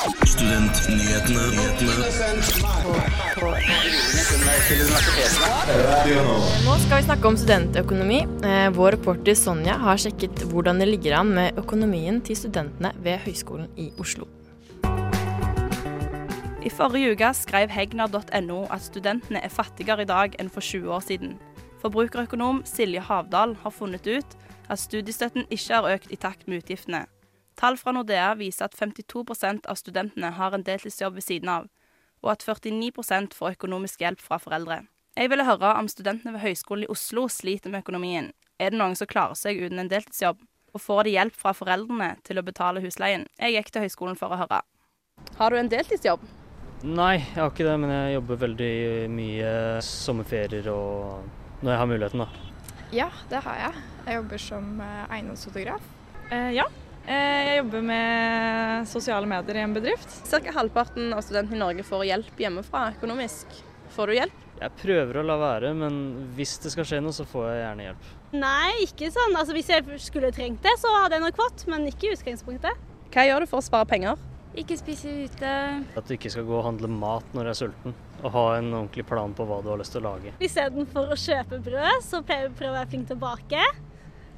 Studentnyhetene. Nå skal vi snakke om studentøkonomi. Eh, Vår reporter Sonja har sjekket hvordan det ligger an med økonomien til studentene ved Høgskolen i Oslo. I forrige uke skrev hegnar.no at studentene er fattigere i dag enn for 20 år siden. Forbrukerøkonom Silje Havdal har funnet ut at studiestøtten ikke har økt i takt med utgiftene. Tall fra Nordea viser at 52% av studentene har en deltidsjobb ved siden av, og at 49% får økonomisk hjelp fra foreldre. Jeg ville høre om studentene ved Høgskolen i Oslo sliter med økonomien. Er det noen som klarer seg uten en deltidsjobb? Og får de hjelp fra foreldrene til å betale husleien? Jeg gikk til høyskolen for å høre. Har du en deltidsjobb? Nei, jeg har ikke det, men jeg jobber veldig mye sommerferier og når jeg har muligheten, da. Ja, det har jeg. Jeg jobber som eh, eiendomsfotograf. Eh, ja. Eh, jeg jobber med sosiale medier i en bedrift. Cirka halvparten av studentene i Norge får hjelp hjemmefra økonomisk. Får du hjelp? Jeg prøver å la være, men hvis det skal skje noe, så får jeg gjerne hjelp. Nei, ikke sånn. Altså, hvis jeg skulle trengt det, så hadde jeg nok fått, men ikke i utgangspunktet. Hva gjør du for å spare penger? Ikke spise ute. At du ikke skal gå og handle mat når du er sulten, og ha en ordentlig plan på hva du har lyst til å lage. Istedenfor å kjøpe brød, så prøver jeg å være flink til å bake.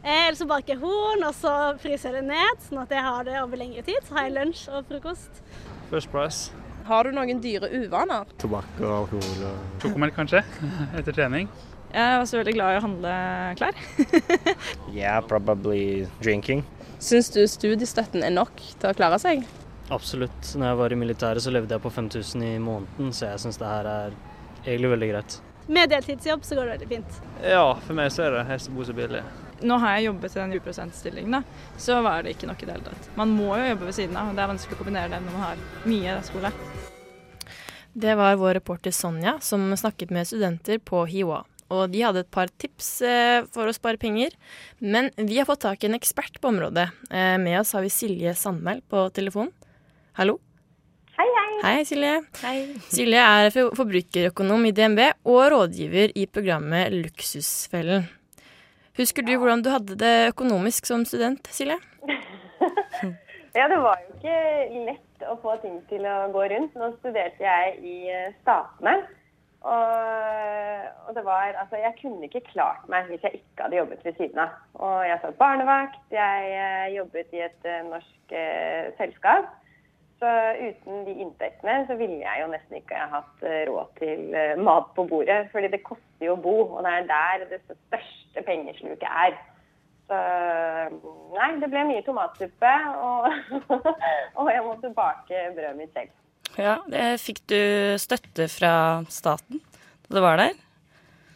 Eh, Eller så baker jeg horn, og så fryser jeg det ned, sånn at jeg har det over lengre tid. Så har jeg lunsj og frokost. First price. Har du noen dyre uvaner? Tobakk og alkohol. Og... Sjokomelk kanskje, etter trening. Jeg er også veldig glad i å handle klær. Yeah, probably drinking. Syns du studiestøtten er nok til å klare seg? Absolutt. Når jeg var i militæret, så levde jeg på 5000 i måneden, så jeg syns det her er egentlig veldig greit. Med deltidsjobb så går det veldig fint. Ja, for meg så er det helst å bo så billig. Nå har jeg jobbet i den 20 %-stillingen, da, så var det ikke nok i det hele tatt. Man må jo jobbe ved siden av, og det er vanskelig å kombinere det når man har mye skole. Det var vår reporter Sonja som snakket med studenter på HiOA. Og de hadde et par tips eh, for å spare penger. Men vi har fått tak i en ekspert på området. Eh, med oss har vi Silje Sandmæl på telefon. Hallo? Hei, hei. Hei, Silje. Hei. Silje er forbrukerøkonom i DNB og rådgiver i programmet Luksusfellen. Husker du hvordan du hadde det økonomisk som student, Silje? Ja, det var jo ikke lett å få ting til å gå rundt. Nå studerte jeg i eh, Statene. Og, og det var Altså, jeg kunne ikke klart meg hvis jeg ikke hadde jobbet ved siden av. Og jeg satt barnevakt, jeg eh, jobbet i et eh, norsk eh, selskap. Så uten de inntektene så ville jeg jo nesten ikke ha hatt råd til mat på bordet. Fordi det koster jo å bo, og det er der det største pengesluket er. Så nei, det ble mye tomatsuppe, og, og jeg måtte bake brødet mitt selv. Ja, det Fikk du støtte fra staten da du var der?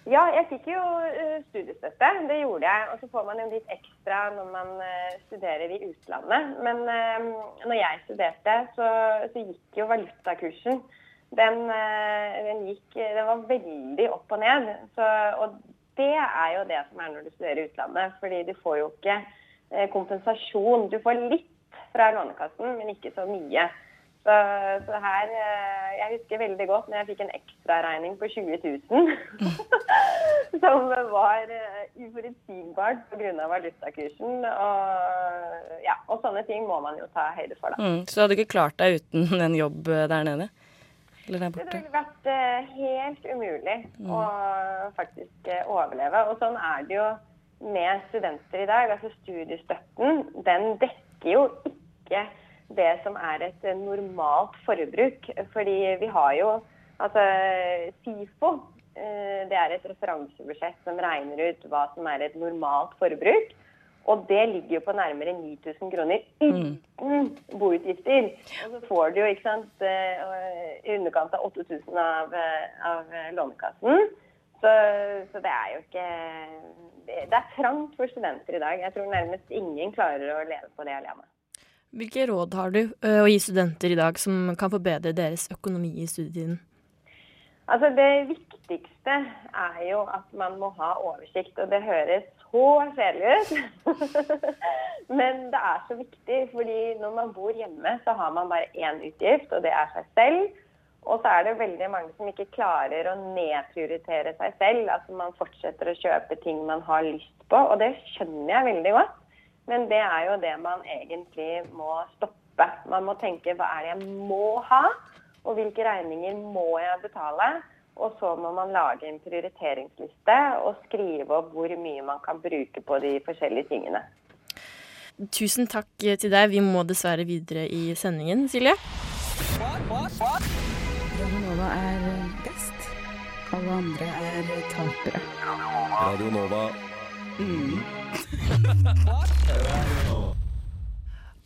Ja, jeg fikk jo eh, studiestøtte, det gjorde jeg. Og så får man jo litt ekstra når man eh, studerer i utlandet. Men når jeg studerte, så, så gikk jo valutakursen. Den, eh, den, gikk, den var veldig opp og ned. Så, og det er jo det som er når du studerer i utlandet. Fordi du får jo ikke eh, kompensasjon. Du får litt fra Lånekassen, men ikke så mye. Så, så her eh, Jeg husker veldig godt når jeg fikk en ekstraregning på 20 000. som var uh, uforutsigbart pga. valutakursen. Og, ja, og sånne ting må man jo ta høyde for, da. Mm, så du hadde ikke klart deg uten en jobb eh, der nede? Eller der Det borte? ville vært eh, helt umulig å faktisk eh, overleve. Og sånn er det jo med studenter i dag. Altså Studiestøtten den dekker jo ikke det som er et normalt forbruk. Fordi vi har jo altså SIFO. eh, Det er et referansebudsjett som regner ut hva som er et normalt forbruk. Og det ligger jo på nærmere 9000 kroner uten boutgifter. Og så får du jo ikke sant, eh, i underkant av 8000 av, eh, av eh, Lånekassen. Så, så det er jo ikke det, det er trangt for studenter i dag. Jeg tror nærmest ingen klarer å leve på det alene. Hvilke råd har du å gi studenter i dag som kan forbedre deres økonomi i studietiden? Altså Det viktigste er jo at man må ha oversikt, og det høres så kjedelig ut. Men det er så viktig, fordi når man bor hjemme, så har man bare én utgift, og det er seg selv. Og så er det veldig mange som ikke klarer å nedprioritere seg selv. Altså man fortsetter å kjøpe ting man har lyst på, og det skjønner jeg veldig godt. Men det er jo det man egentlig må stoppe. Man må tenke hva er det jeg må ha, og hvilke regninger må jeg betale. Og så må man lage en prioriteringsliste og skrive opp hvor mye man kan bruke på de forskjellige tingene. Tusen takk til deg. Vi må dessverre videre i sendingen, Silje. Radionova er best. Alle andre er tapere. Radio Nova.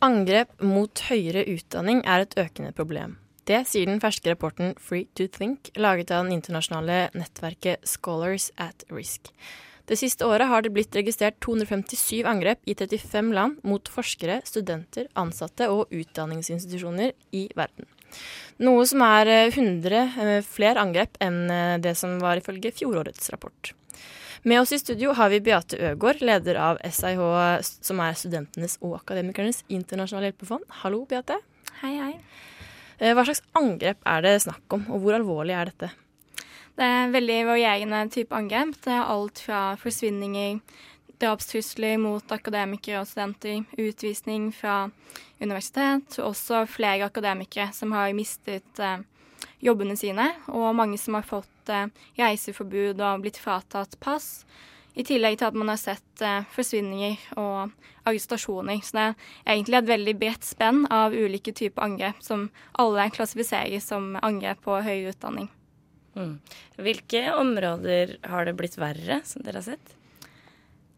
Angrep mot høyere utdanning er et økende problem. Det sier den ferske rapporten Free to Think, laget av den internasjonale nettverket Scholars at Risk. Det siste året har det blitt registrert 257 angrep i 35 land mot forskere, studenter, ansatte og utdanningsinstitusjoner i verden. Noe som er 100 flere angrep enn det som var ifølge fjorårets rapport. Med oss i studio har vi Beate Øgård, leder av SIH, som er studentenes og akademikernes internasjonale hjelpefond. Hallo, Beate. Hei, hei. Hva slags angrep er det snakk om, og hvor alvorlig er dette? Det er veldig varierende type angrep. Det er alt fra forsvinninger, drapstrusler mot akademikere og studenter, utvisning fra universitet, og også flere akademikere som har mistet eh, jobbene sine, og mange som har fått eh, reiseforbud og blitt fratatt pass. I tillegg til at man har sett eh, forsvinninger og arrestasjoner. Så det er egentlig et veldig bredt spenn av ulike typer angrep som alle klassifiseres som angrep på høyere utdanning. Mm. Hvilke områder har det blitt verre, som dere har sett?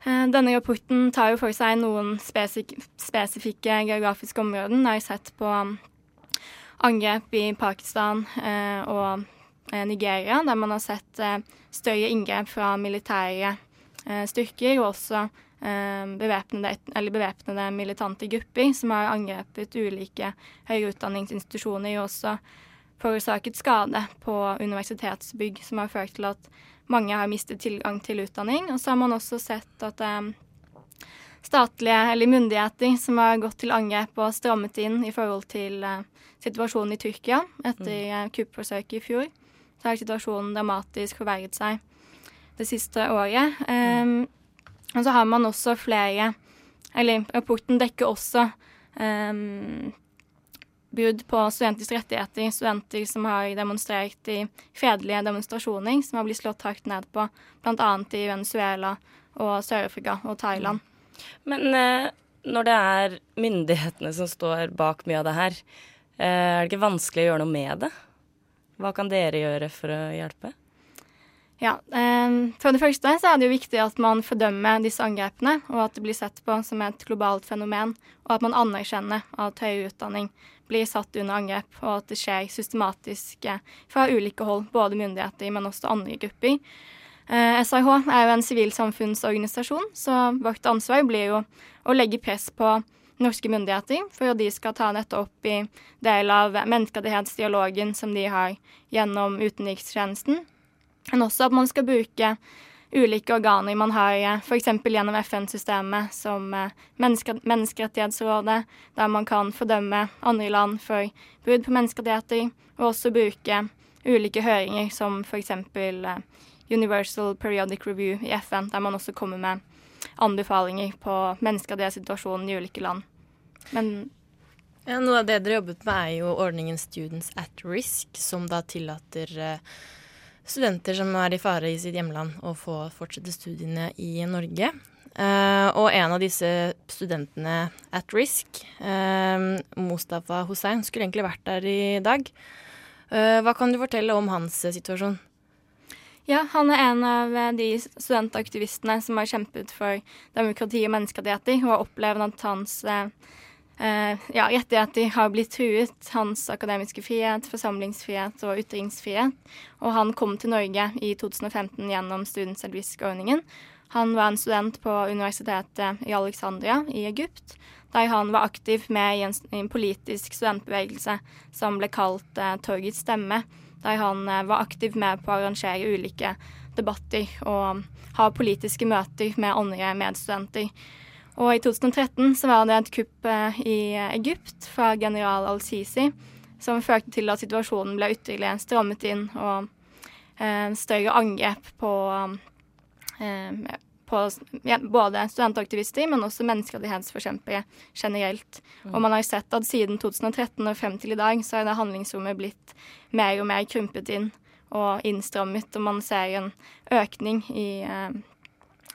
Eh, denne rapporten tar jo for seg noen spesif spesifikke geografiske områder. Den har sett på um, angrep i Pakistan eh, og Nigeria, der man har sett større inngrep fra militære styrker, og også eh, bevæpnede, bevæpnede militante grupper som har angrepet ulike høyere utdanningsinstitusjoner og også forårsaket skade på universitetsbygg, som har ført til at mange har mistet tilgang til utdanning. Og så har man også sett at eh, statlige eller myndigheter som har gått til angrep og strammet inn i forhold til eh, situasjonen i Tyrkia etter eh, kuppforsøket i fjor. Så har situasjonen dramatisk forverret seg det siste året. Um, og så har man også flere Eller rapporten dekker også um, brudd på studenters rettigheter. Studenter som har demonstrert i fredelige demonstrasjoner, som har blitt slått hardt ned på, bl.a. i Venezuela og Sør-Afrika og Thailand. Men eh, når det er myndighetene som står bak mye av det her, eh, er det ikke vanskelig å gjøre noe med det? Hva kan dere gjøre for å hjelpe? Ja, eh, For det første så er det jo viktig at man fordømmer disse angrepene, og at det blir sett på som et globalt fenomen, og at man anerkjenner at høyere utdanning blir satt under angrep, og at det skjer systematisk eh, fra ulike hold, både myndigheter, men også andre grupper. SRH er jo en sivilsamfunnsorganisasjon, så vårt ansvar blir jo å legge press på norske myndigheter for at de skal ta dette opp i del av menneskerettighetsdialogen som de har gjennom utenrikstjenesten. Men også at man skal bruke ulike organer man har, f.eks. gjennom FN-systemet, som eh, menneske Menneskerettighetsrådet, der man kan fordømme andre land for brudd på menneskerettigheter, og også bruke ulike høringer som f.eks. Universal Periodic Review i FN, der man også kommer med anbefalinger på menneskerettighetssituasjonen i ulike land. Men ja, Noe av det dere jobbet med, er jo ordningen Students at Risk, som da tillater uh, studenter som er i fare i sitt hjemland, å få fortsette studiene i Norge. Uh, og en av disse studentene at risk, uh, Mustafa Hussein, skulle egentlig vært der i dag. hva kan du fortelle om hans situasjon? Ja, han er en av de studentaktivistene som har kjempet for demokrati og menneskerettigheter, og har opplevd at hans ja, rettigheter har blitt truet. Hans akademiske frihet, forsamlingsfrihet og ytringsfrihet. Og han kom til Norge i 2015 gjennom Students at Risk-ordningen. Han var en student på universitetet i Alexandria i Egypt, der han var aktiv med i en, en politisk studentbevegelse som ble kalt eh, Torgets stemme der han eh, var aktiv med på å arrangere ulike debatter og ha politiske møter med andre medstudenter. Og i 2013 så var det et kupp eh, i Egypt fra general al-Sisi som førte til at situasjonen ble ytterligere strammet inn og eh, større angrep på, eh, på ja, både studentaktivister, men også menneskerettighetsforkjempere generelt. Og man har sett at siden 2013 og frem til i dag, så er det handlingsrommet blitt mer og mer krympet inn og innstrammet, og man ser en økning i eh,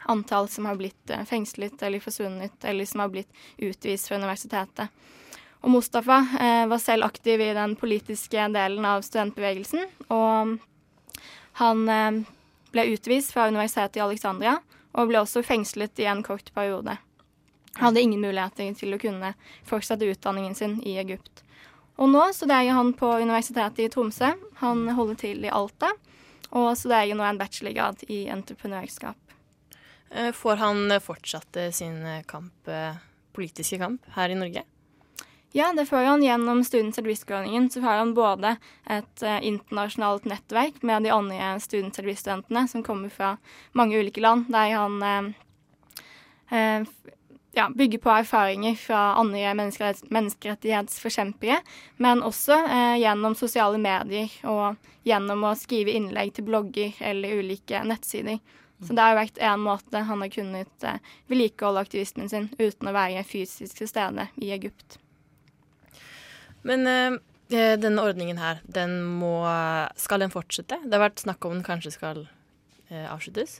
antall som har blitt eh, fengslet eller forsvunnet, eller som har blitt utvist fra universitetet. Og Mustafa eh, var selv aktiv i den politiske delen av studentbevegelsen, og han eh, ble utvist fra universitetet i Alexandria og ble også fengslet i en kort periode. Han hadde ingen muligheter til å kunne fortsette utdanningen sin i Egypt. Og nå studerer han på Universitetet i Tromsø. Han holder til i Alta og studerer nå en bachelorgrad i entreprenørskap. Eh, får han fortsatt sin kamp, eh, politiske kamp her i Norge? Ja, det får han gjennom Students at Risk-ordningen. Så har han både et internasjonalt nettverk med de andre Students at Risk-studentene som kommer fra mange ulike land, der han eh, ja, bygger på erfaringer fra andre menneskerett menneskerettighetsforkjempere, men også gjennom sosiale medier og gjennom å skrive innlegg til blogger eller ulike nettsider. Så det har vært én måte han har kunnet vedlikeholde aktivismen sin uten å være fysisk til stede i Egypt. Men uh, denne ordningen her, den må Skal den fortsette? Det har vært snakk om den kanskje skal uh, avsluttes?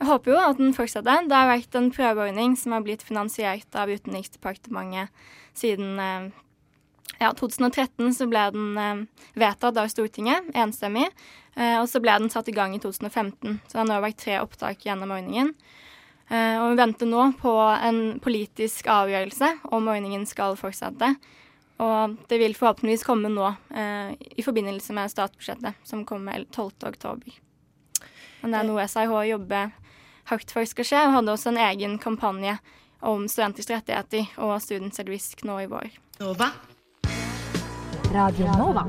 Jeg håper jo at den fortsetter. Det har vært en prøveordning som har blitt finansiert av Utenriksdepartementet siden uh, ja, 2013 så ble den vedtatt av Stortinget enstemmig. og så ble den satt i gang i 2015. Så det har nå vært tre opptak gjennom ordningen. og vi venter nå på en politisk avgjørelse om ordningen skal fortsette. Og det vil forhåpentligvis komme nå eh, i forbindelse med statsbudsjettet, som kommer 12.10. Men det er noe SIH jobber hardt for skal skje, og hadde også en egen kampanje om studenters rettigheter og Students at nå i vår. Nova. Radio Nova.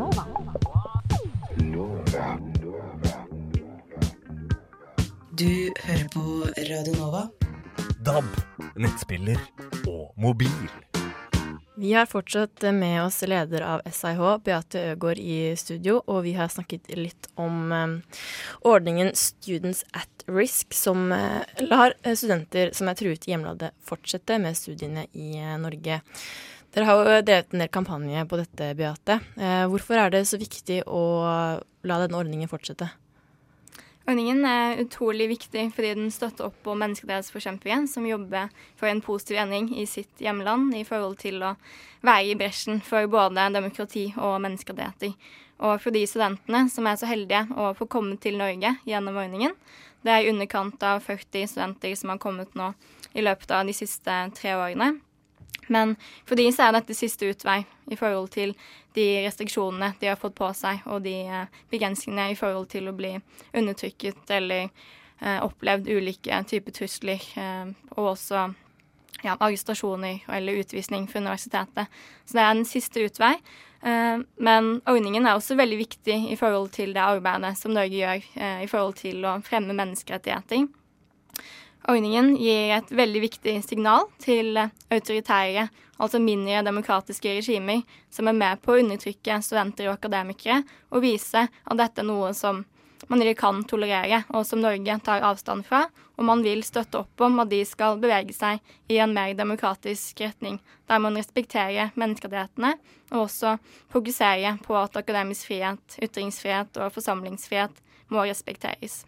Du hører på Radio Nova. DAB, nettspiller og mobil. Vi har fortsatt med oss leder av SIH, Beate Øgård, i studio, og vi har snakket litt om um, ordningen Students at Risk, som uh, lar studenter som er truet i hjemlandet, fortsette med studiene i uh, Norge. Dere har jo drevet en del kampanje på dette, Beate. Uh, hvorfor er det så viktig å la denne ordningen fortsette? Ordningen er utrolig viktig fordi den støtter opp om menneskerettighetsforkjempere som jobber for en positiv endring i sitt hjemland i forhold til å være i bresjen for både demokrati og menneskerettigheter. Og for de studentene som er så heldige å få komme til Norge gjennom ordningen. Det er i underkant av 40 studenter som har kommet nå i løpet av de siste tre årene. Men for de så er dette siste utvei i forhold til de restriksjonene de har fått på seg, og de eh, begrensningene i forhold til å bli undertrykket eller eh, opplevd ulike typer trusler, eh, og også ja, arrestasjoner eller utvisning for universitetet. Så det er en siste utvei. Eh, men ordningen er også veldig viktig i forhold til det arbeidet som Norge gjør eh, i forhold til å fremme menneskerettigheter. Ordningen gir et veldig viktig signal til autoritære, altså mindre demokratiske regimer, som er med på å undertrykke studenter og akademikere, og vise at dette er noe som man ikke kan tolerere, og som Norge tar avstand fra. Og man vil støtte opp om at de skal bevege seg i en mer demokratisk retning, der man respekterer menneskerettighetene, og også fokuserer på at akademisk frihet, ytringsfrihet og forsamlingsfrihet må respekteres.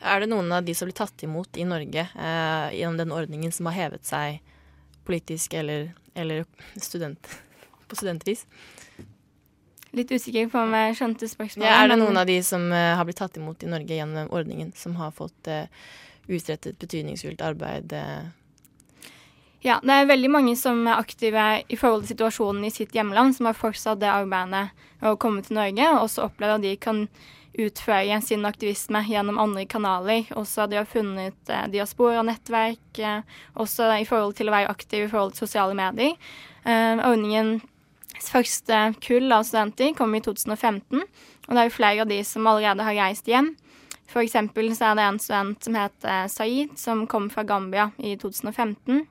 Er det noen av de som blir tatt imot i Norge eh, gjennom den ordningen, som har hevet seg politisk eller, eller student, på studentvis? Litt usikker på om jeg skjønte spørsmålet. Ja, er det noen av de som eh, har blitt tatt imot i Norge gjennom ordningen, som har fått eh, utrettet betydningsfullt arbeid? Uh? Ja, det er veldig mange som er aktive i forhold til situasjonen i sitt hjemland, som har fortsatt det arbeidet å komme til Norge, og også opplevd at de kan utføre sin aktivisme gjennom andre kanaler. Også de har funnet eh, diaspora-nettverk, eh, også i forhold til å være aktiv i forhold til sosiale medier. Eh, ordningens første kull av studenter kom i 2015, og det er jo flere av de som allerede har reist hjem. For eksempel så er det en student som heter Saeed, som kom fra Gambia i 2015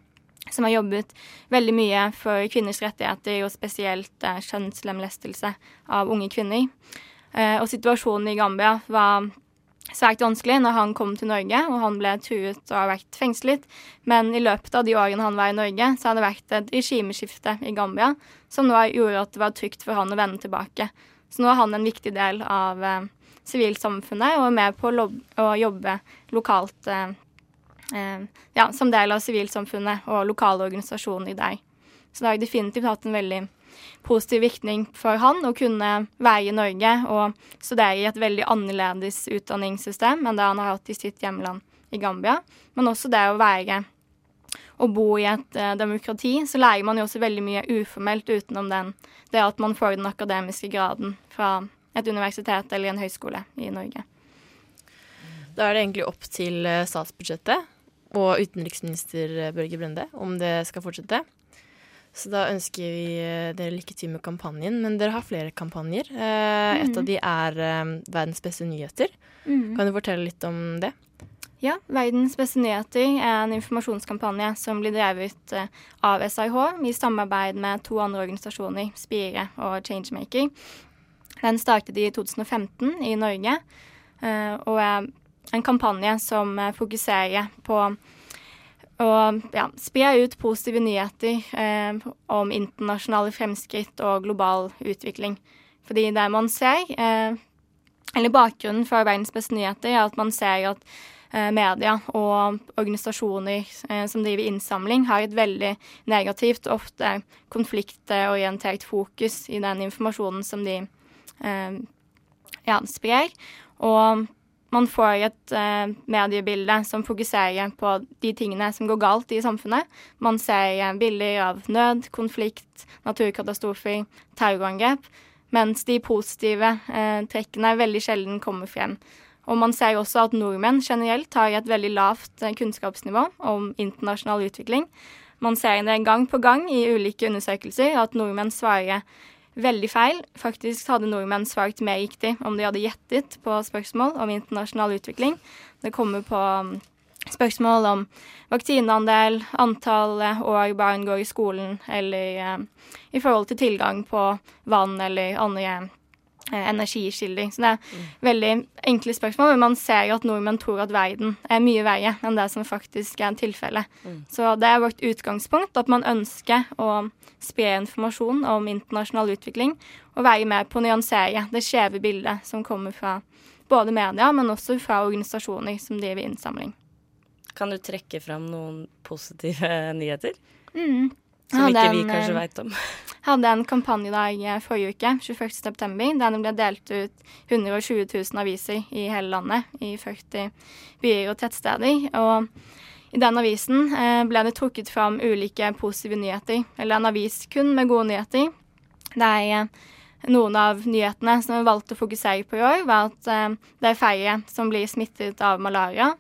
som har jobbet veldig mye for kvinners rettigheter, og spesielt eh, kjønnslemlestelse av unge kvinner. Eh, og situasjonen i Gambia var svært vanskelig når han kom til Norge, og han ble truet og har vært fengslet. Men i løpet av de årene han var i Norge, så har det vært et regimeskifte i Gambia som nå gjorde at det var trygt for han å vende tilbake. Så nå er han en viktig del av sivilsamfunnet og er med på å jobbe lokalt eh, eh, ja, som del av sivilsamfunnet og lokale organisasjoner der. Så det har definitivt hatt en veldig positiv virkning for han å kunne være i Norge og studere i et veldig annerledes utdanningssystem enn det han har hatt i sitt hjemland i Gambia. Men også det å være og bo i et eh, demokrati, så lærer man jo også veldig mye uformelt utenom den, det at man får den akademiske graden fra et universitet eller en høyskole i Norge. Da er det egentlig opp til eh, statsbudsjettet og utenriksminister eh, Børge Brende om det skal fortsette. Så da ønsker vi eh, dere lykke til med kampanjen. Men dere har flere kampanjer. Eh, et av Mhm. de er eh, Verdens beste nyheter. Mm. Kan du fortelle litt om det? Ja, Verdens beste nyheter er en informasjonskampanje som blir drevet eh, av SIH i samarbeid med to andre organisasjoner, Spire og Changemaker. Den startet i 2015 i Norge, eh, og er en kampanje som fokuserer på å ja, spre ut positive nyheter eh, om internasjonale fremskritt og global utvikling. Fordi det man ser, eh, eller bakgrunnen for Verdens beste nyheter, er at man ser at eh, media og organisasjoner eh, som driver innsamling, har et veldig negativt og ofte konfliktorientert fokus i den informasjonen som de eh, ja, sprer. Og man får et eh, mediebilde som fokuserer på de tingene som går galt i samfunnet. Man ser eh, bilder av nød, konflikt, naturkatastrofer, terrorangrep. Mens de positive eh, trekkene veldig sjelden kommer frem. Og man ser også at nordmenn generelt har et veldig lavt eh, kunnskapsnivå om internasjonal utvikling. Man ser det gang på gang i ulike undersøkelser at nordmenn svarer veldig feil. Faktisk hadde nordmenn svart mer riktig om de hadde gjettet på spørsmål om internasjonal utvikling. Det kommer på um, spørsmål om vaksineandel, antall eh, år barn går i skolen, eller eh, i forhold til tilgang på vann eller andre energikilder. Så det er veldig enkle spørsmål, men man ser jo at nordmenn tror at verden er mye verre enn det som faktisk er tilfellet. Mm. Så det er vårt utgangspunkt, at man ønsker å spre informasjon om internasjonal utvikling, og være med på å nyansere det skjeve bildet som kommer fra både media, men også fra organisasjoner som driver innsamling. Kan du trekke fram noen positive nyheter? Mm. Som ikke vi en, kanskje eh, veit om. hadde en kampanjedag eh, forrige uke, 21. september, der det ble delt ut 120 000 aviser i hele landet, i 40 byer og tettsteder. Og i den avisen eh, ble det trukket fram ulike positive nyheter, eller en avis kun med gode nyheter. Der er noen av nyhetene som vi valgte å fokusere på i år, var at det er færre som blir smittet av malaria.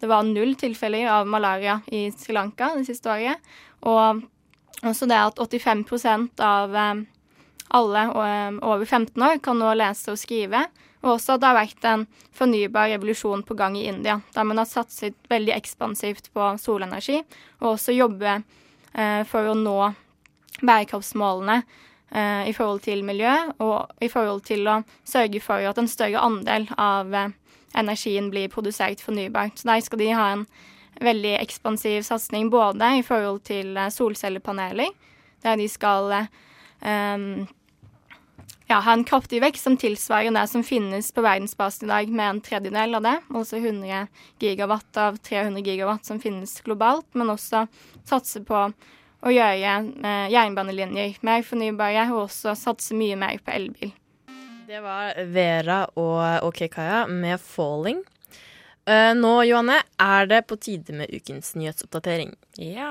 Det var null tilfeller av malaria i Sri Lanka det siste året. Og også det at 85 av eh, alle eh, over 15 år kan nå lese og skrive. Og også at det har vært en fornybar revolusjon på gang i India, der man har satset veldig ekspansivt på solenergi, og også jobbe eh, for å nå bærekraftsmålene i forhold til miljø, og i forhold til å sørge for at en større andel av energien blir produsert fornybart. Så der skal de ha en veldig ekspansiv satsing både i forhold til eh, solcellepaneler, der de skal um, ja, ha en kraftig vekst som tilsvarer det som finnes på verdensbasis i dag, med en tredjedel av det. Altså 100 gigawatt av 300 gigawatt som finnes globalt, men også satse på å gjøre eh, jernbanelinjer mer fornybare, og også satse mye mer på elbil. Det var Vera og OK Kaja med 'Falling'. Eh, nå, Johanne, er det på tide med ukens nyhetsoppdatering. Ja.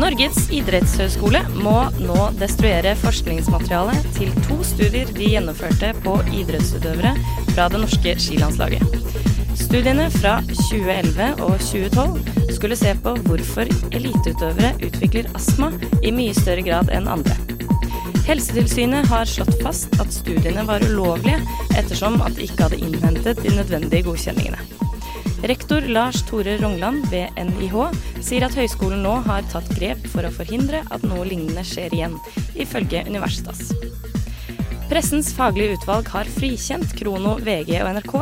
Norges idrettshøgskole må nå destruere forskningsmateriale til to studier de gjennomførte på idrettsutøvere fra det norske skilandslaget. Studiene fra 2011 og 2012 skulle se på hvorfor eliteutøvere utvikler astma i mye større grad enn andre. Helsetilsynet har slått fast at studiene var ulovlige ettersom at de ikke hadde innhentet de nødvendige godkjenningene. Rektor Lars Tore Rongland ved NIH sier at høyskolen nå har tatt grep for å forhindre at noe lignende skjer igjen, ifølge Universitas. Pressens faglige utvalg har frikjent Krono, VG og NRK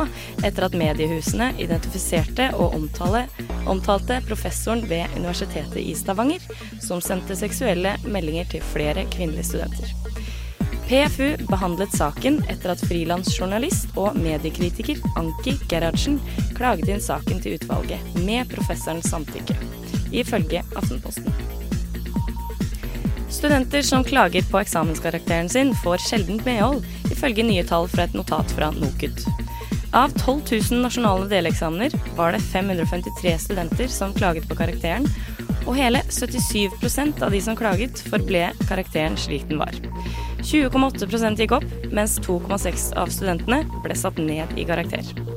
etter at mediehusene identifiserte og omtale, omtalte professoren ved Universitetet i Stavanger, som sendte seksuelle meldinger til flere kvinnelige studenter. PFU behandlet saken etter at frilansjournalist og mediekritiker Anki Gerhardsen klaget inn saken til utvalget med professorens samtykke, ifølge Aftenposten. Studenter som klager på eksamenskarakteren sin, får sjelden medhold, ifølge nye tall fra et notat fra NOKUT. Av 12 000 nasjonale deleksamener var det 553 studenter som klaget på karakteren, og hele 77% av de som klaget, forble karakteren slik den var. 20,8% gikk opp, mens 2,6 av studentene ble satt ned i karakter.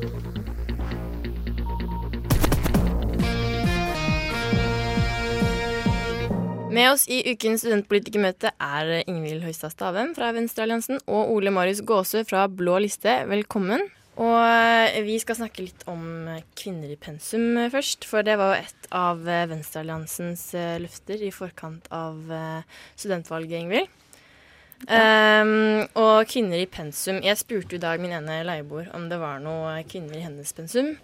Med oss i ukens studentpolitikermøte er Ingvild Høistad Stavem fra Venstrealliansen og Ole Marius Gåsø fra Blå liste. Velkommen. Og eh, vi skal snakke litt om kvinner i pensum først. For det var jo et av Venstrealliansens eh, løfter i forkant av eh, studentvalget, Ingvild. Um, og kvinner i pensum. Jeg spurte i dag min ene leieboer om det var noe kvinner i hennes pensum.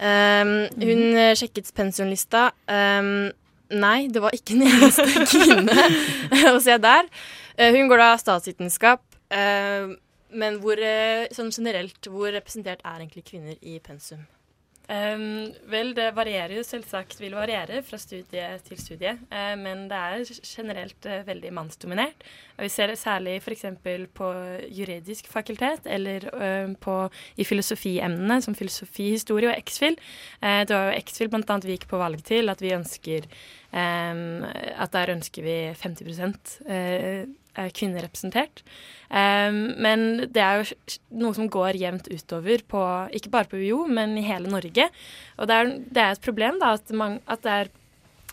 Um, hun sjekket pensumlista. Um, Nei, det var ikke en eneste kvinne å se der. Uh, hun går da statsvitenskap. Uh, men hvor, uh, sånn generelt, hvor representert er egentlig kvinner i pensum? Um, vel, det varierer jo selvsagt, vil variere fra studie til studie. Uh, men det er generelt uh, veldig mannsdominert. Og vi ser det særlig f.eks. på juridisk fakultet eller uh, på, i filosofiemnene som filosofi, historie og X-FIL. det var jo X-FIL bl.a. vi gikk på valg til, at vi ønsker um, At der ønsker vi 50 kvinner representert. Um, men det er jo noe som går jevnt utover på ikke bare på UiO, men i hele Norge. Og det er, det er et problem da, at, man, at det er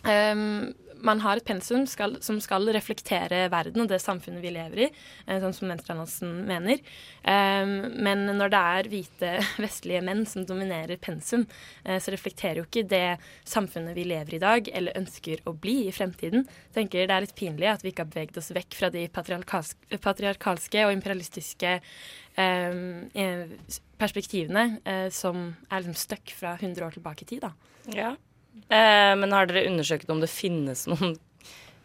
um, man har et pensum skal, som skal reflektere verden og det samfunnet vi lever i, eh, sånn som Venstrealliansen mener. Um, men når det er hvite vestlige menn som dominerer pensum, uh, så reflekterer jo ikke det samfunnet vi lever i i dag, eller ønsker å bli i fremtiden. Jeg tenker Det er litt pinlig at vi ikke har beveget oss vekk fra de patriarkalske og imperialistiske um, perspektivene uh, som er liksom stuck fra 100 år tilbake i tid. da. Ja, Eh, men har dere undersøkt om det finnes noen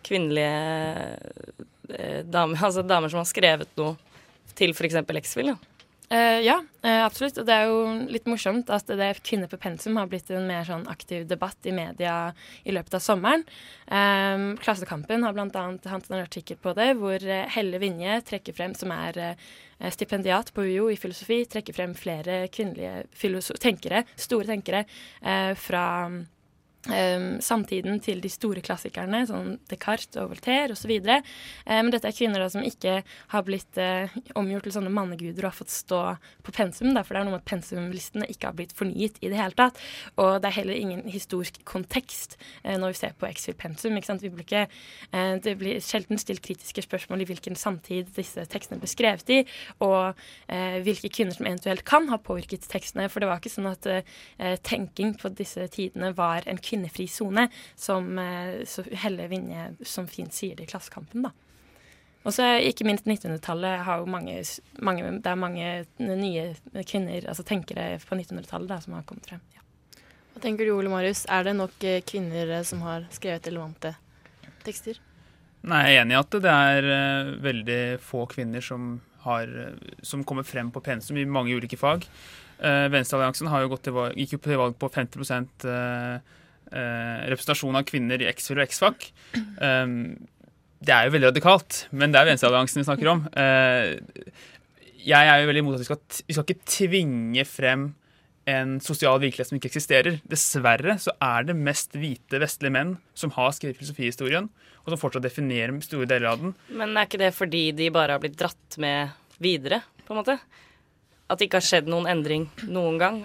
kvinnelige eh, damer, altså damer som har skrevet noe til f.eks. X-Fill? Ja? Eh, ja, eh, absolutt. Og det er jo litt morsomt at det er Kvinner på pensum har blitt en mer sånn aktiv debatt i media i løpet av sommeren. Eh, Klassekampen har bl.a. hatt en artikkel på det hvor eh, Helle Vinje trekker frem, som er stipendiat på UiO i filosofi, trekker frem flere kvinnelige tenkere, store tenkere fra Um, samtiden til de store klassikerne, sånn Descartes og Voltaire osv. Um, men dette er kvinner da, som ikke har blitt uh, omgjort til sånne manneguder og har fått stå på pensum. Da, for det er noe med at pensumlistene ikke har blitt fornyet i det hele tatt. Og det er heller ingen historisk kontekst uh, når vi ser på Exfil pensum. Vi blir ikke, uh, det blir sjelden stilt kritiske spørsmål i hvilken samtid disse tekstene ble skrevet i, og hvilke kvinner som eventuelt kan ha påvirket tekstene. For det var ikke sånn at tenking på disse tidene var en kvinne kvinnefri sone, som eh, Helle Vinje som fint sier det i Klassekampen, da. Og så ikke minst 1900-tallet har jo mange, mange, Det er mange nye kvinner, altså tenkere på 1900-tallet som har kommet frem. Ja. Hva tenker du Ole Marius, er det nok eh, kvinner eh, som har skrevet relevante tekster? Nei, jeg er enig i at det er uh, veldig få kvinner som, har, som kommer frem på pensum i mange ulike fag. Uh, Venstrealliansen gikk jo til valg på 50 uh, representasjon av kvinner i X-Fil og X-Fac. Um, det er jo veldig radikalt, men det er venstrealliansen vi snakker om. Uh, jeg er jo veldig imot at vi skal, vi skal ikke tvinge frem en sosial virkelighet som ikke eksisterer. Dessverre så er det mest hvite vestlige menn som har skrevet filosofihistorien, og som fortsatt definerer store deler av den. Men er ikke det fordi de bare har blitt dratt med videre, på en måte? At det ikke har skjedd noen endring noen gang?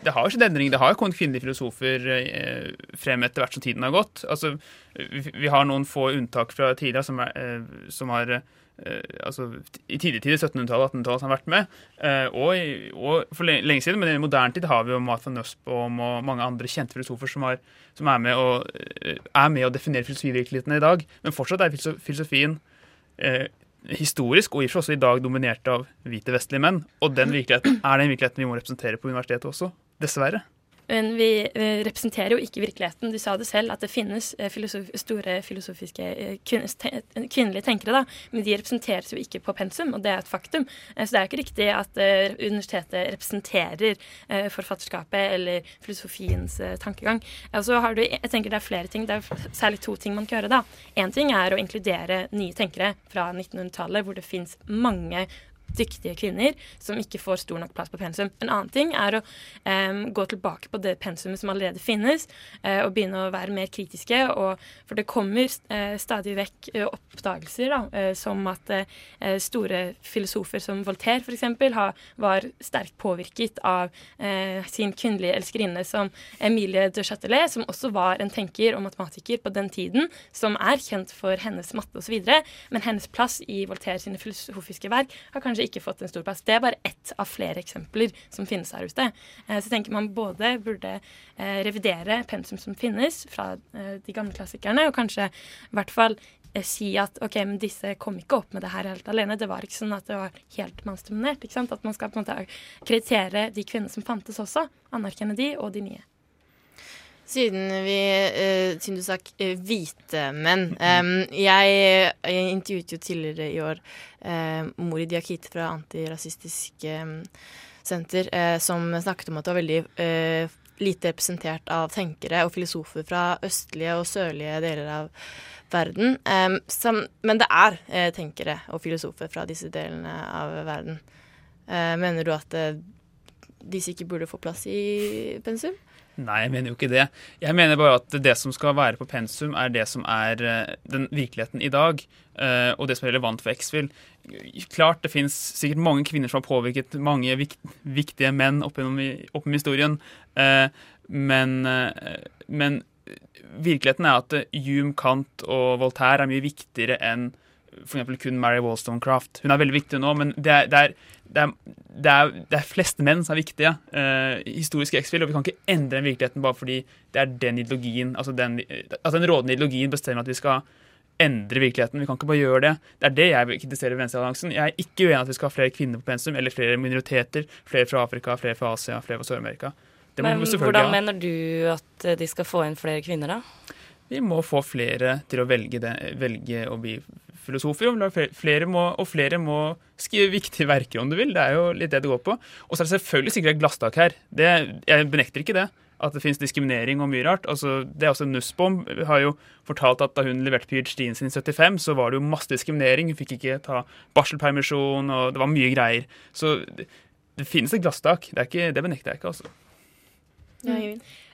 Det har jo skjedd endring. Det har jo kommet kvinnelige filosofer eh, frem etter hvert som tiden har gått. Altså, vi, har noen få unntak fra tidligere som, er, eh, som har eh, altså, i tidlig tid, 1700-tallet, 1800-tallet, som har vært med. Og, og for lenge siden, men i moderne tid har vi jo Martha van Nussbaum og mange andre kjente filosofer som, har, som er, med og, er med å definere filosofivirkeligheten i dag. Men fortsatt er filosofien historisk og i også i dag dominert av hvite vestlige menn. Og den virkeligheten er den virkeligheten vi må representere på universitetet også. Dessverre. Men vi eh, representerer jo ikke virkeligheten. Du sa det selv, at det finnes eh, filosof store filosofiske eh, kvin kvinnelige tenkere, da, men de representeres jo ikke på pensum, og det er et faktum. Så det er ikke riktig at universitetet representerer forfatterskapet eller filosofiens tankegang. Og så har du, jeg tenker Det er flere ting, det er særlig to ting man kan gjøre. da. Én ting er å inkludere nye tenkere fra 1900-tallet, hvor det fins mange dyktige kvinner som ikke får stor nok plass på pensum. En annen ting er å um, gå tilbake på det pensumet som allerede finnes, uh, og begynne å være mer kritiske. Og, for det kommer uh, stadig vekk uh, oppdagelser da, som at store filosofer som Voltaire f.eks. var sterkt påvirket av sin kvinnelige elskerinne som Emilie de Châtelet, som også var en tenker og matematiker på den tiden, som er kjent for hennes matte osv., men hennes plass i Voltaire sine filosofiske verk har kanskje ikke fått en stor plass. Det er bare ett av flere eksempler som finnes her ute. Eh, Så jeg tenker man både burde eh, revidere pensum som finnes fra eh, de gamle klassikerne, og kanskje i hvert fall si at ok, men disse kom ikke opp med det her helt alene. Det var ikke sånn at det var helt mannsdominert. At man skal på en måte kreditere de kvinnene som fantes også. Anerkjenne de og de nye. Siden, vi, eh, siden du sa eh, hvite menn jeg, intervjuet jo tidligere i år eh, Mori Diakite fra Antirasistisk Senter, som snakket om at det var veldig lite representert av tenkere og filosofer fra østlige og sørlige deler av verden. Men det er tenkere og filosofer fra disse delene av verden. Mener du at disse ikke burde få plass i pensum? Nei, jeg mener jo ikke det. Jeg mener bare at det som skal være på pensum, er det som er eh, den virkeligheten i dag, eh, og det som er relevant for X-Fill. Klart det fins sikkert mange kvinner som har påvirket mange viktige menn opp gjennom historien, eh, men, men virkeligheten er at Hume, Kant og Voltaire er mye viktigere enn f.eks. kun Mary Wollstonecraft. Hun er veldig viktig nå, men det er, det er, det er, det er, det er flest menn som er viktige. Uh, historisk X-Fill, og vi kan ikke endre den virkeligheten bare fordi det er den ideologien, altså den, altså den rådende ideologien bestemmer at vi skal endre virkeligheten. Vi kan ikke bare gjøre det. Det er det jeg kritiserer kritisere Venstrealliansen. Jeg er ikke uenig i at vi skal ha flere kvinner på pensum, eller flere minoriteter. Flere fra Afrika, flere fra Asia, flere fra Sør-Amerika. Men hvordan ha. mener du at eh, de skal få inn flere kvinner, da? Vi må få flere til å velge, det, velge å bli filosofer, og flere- må, og flere må skrive viktige verker, om du vil. Det er jo litt det det går på. Og så er det selvfølgelig sikkert et glasstak her. Det, jeg benekter ikke det. At det finnes diskriminering og mye rart. Altså, det er også Nussbaum har jo fortalt at da hun leverte PhD-en sin i 75, så var det jo masse diskriminering. Hun fikk ikke ta barselpermisjon, og det var mye greier. Så det, det finnes et glasstak. Det, ikke, det benekter jeg ikke, altså. Ja,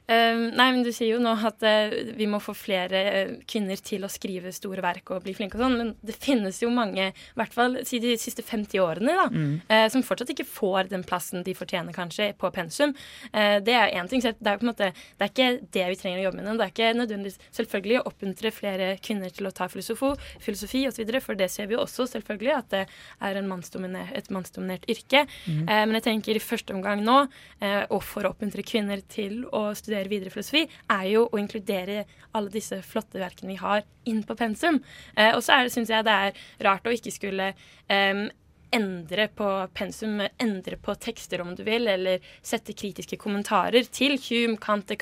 Um, nei, men Du sier jo nå at uh, vi må få flere uh, kvinner til å skrive store verk og bli flinke og sånn, men det finnes jo mange, i hvert fall si de siste 50 årene, da, Mm. eh, som fortsatt ikke får den plassen de fortjener kanskje på pensum. Det er én ting. så Det er, på en måte, det er ikke det vi trenger å jobbe med nå. Det er ikke nødvendigvis selvfølgelig å oppmuntre flere kvinner til å ta filosofi, filosofi osv., for det ser vi jo også selvfølgelig at det er en mannsdominer, et mannsdominert yrke. Mm. Men jeg tenker i første omgang nå, og for å oppmuntre kvinner til å studere videre filosofi, er jo å inkludere alle disse flotte verkene vi har, inn på pensum. Eh, og så syns jeg det er rart å ikke skulle em, endre på pensum, endre på tekster om du vil, eller sette kritiske kommentarer til Hume, Kant,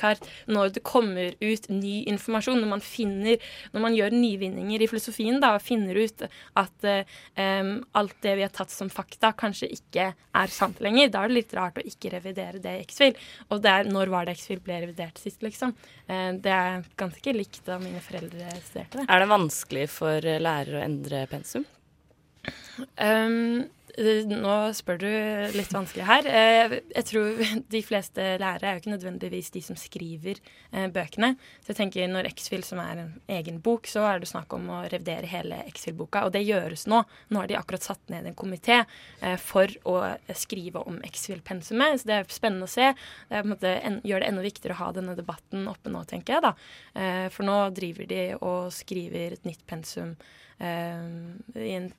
når det kommer ut ny informasjon, når man finner, når man gjør nyvinninger i filosofien da, og finner ut at um, alt det vi har tatt som fakta, kanskje ikke er sant lenger. Da er det litt rart å ikke revidere det i X-Fil. Og det er, når var det X-Fil ble revidert sist, liksom? Eh, det er ganske likt da mine foreldre studerte det. Er det vanskelig for lærere å endre pensum? Um, nå spør du litt vanskelig her. Eh, Jeg tror de fleste lærere er jo ikke nødvendigvis de som skriver eh, bøkene. Så jeg tenker når X-Fill, som er en egen bok, så er det snakk om å revidere hele X-Fill-boka. Og det gjøres nå. Nå har de akkurat satt ned en komité eh, for å skrive om X-Fill-pensumet. Så det er spennende å se. Det måte gjør det enda viktigere å ha denne debatten oppe nå, tenker jeg. da. For nå driver de og skriver et nytt pensum i en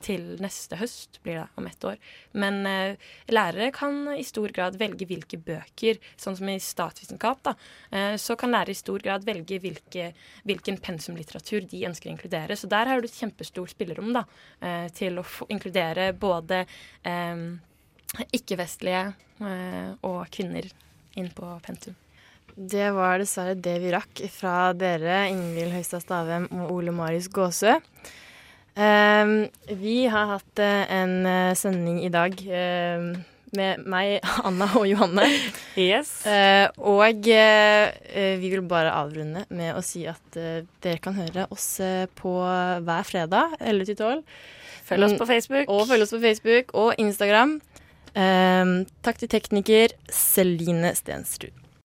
til neste høst, blir det om ett år. Men eh, lærere kan i stor grad velge hvilke bøker, sånn som i statsvitenskap, da, eh, så kan lærere i stor grad velge hvilke, hvilken pensumlitteratur de ønsker å inkludere. Så der har du et kjempestort spillerom da, eh, til å inkludere både eh, ikke-vestlige eh, og kvinner inn på pensum. Det var dessverre det vi rakk fra dere, Ingvild Høistad Stavem og Ole Marius Gåsø. Ehm, vi har hatt uh, en eh, sending i dag uh, med meg, Anna og Johanne. Yes. Eh, og vi vil bare avrunde med å si at dere kan høre oss på hver fredag 11 til 12. Følg oss på Facebook. Og følg oss på Facebook og Instagram. Ehm, takk til tekniker Celine Stensrud.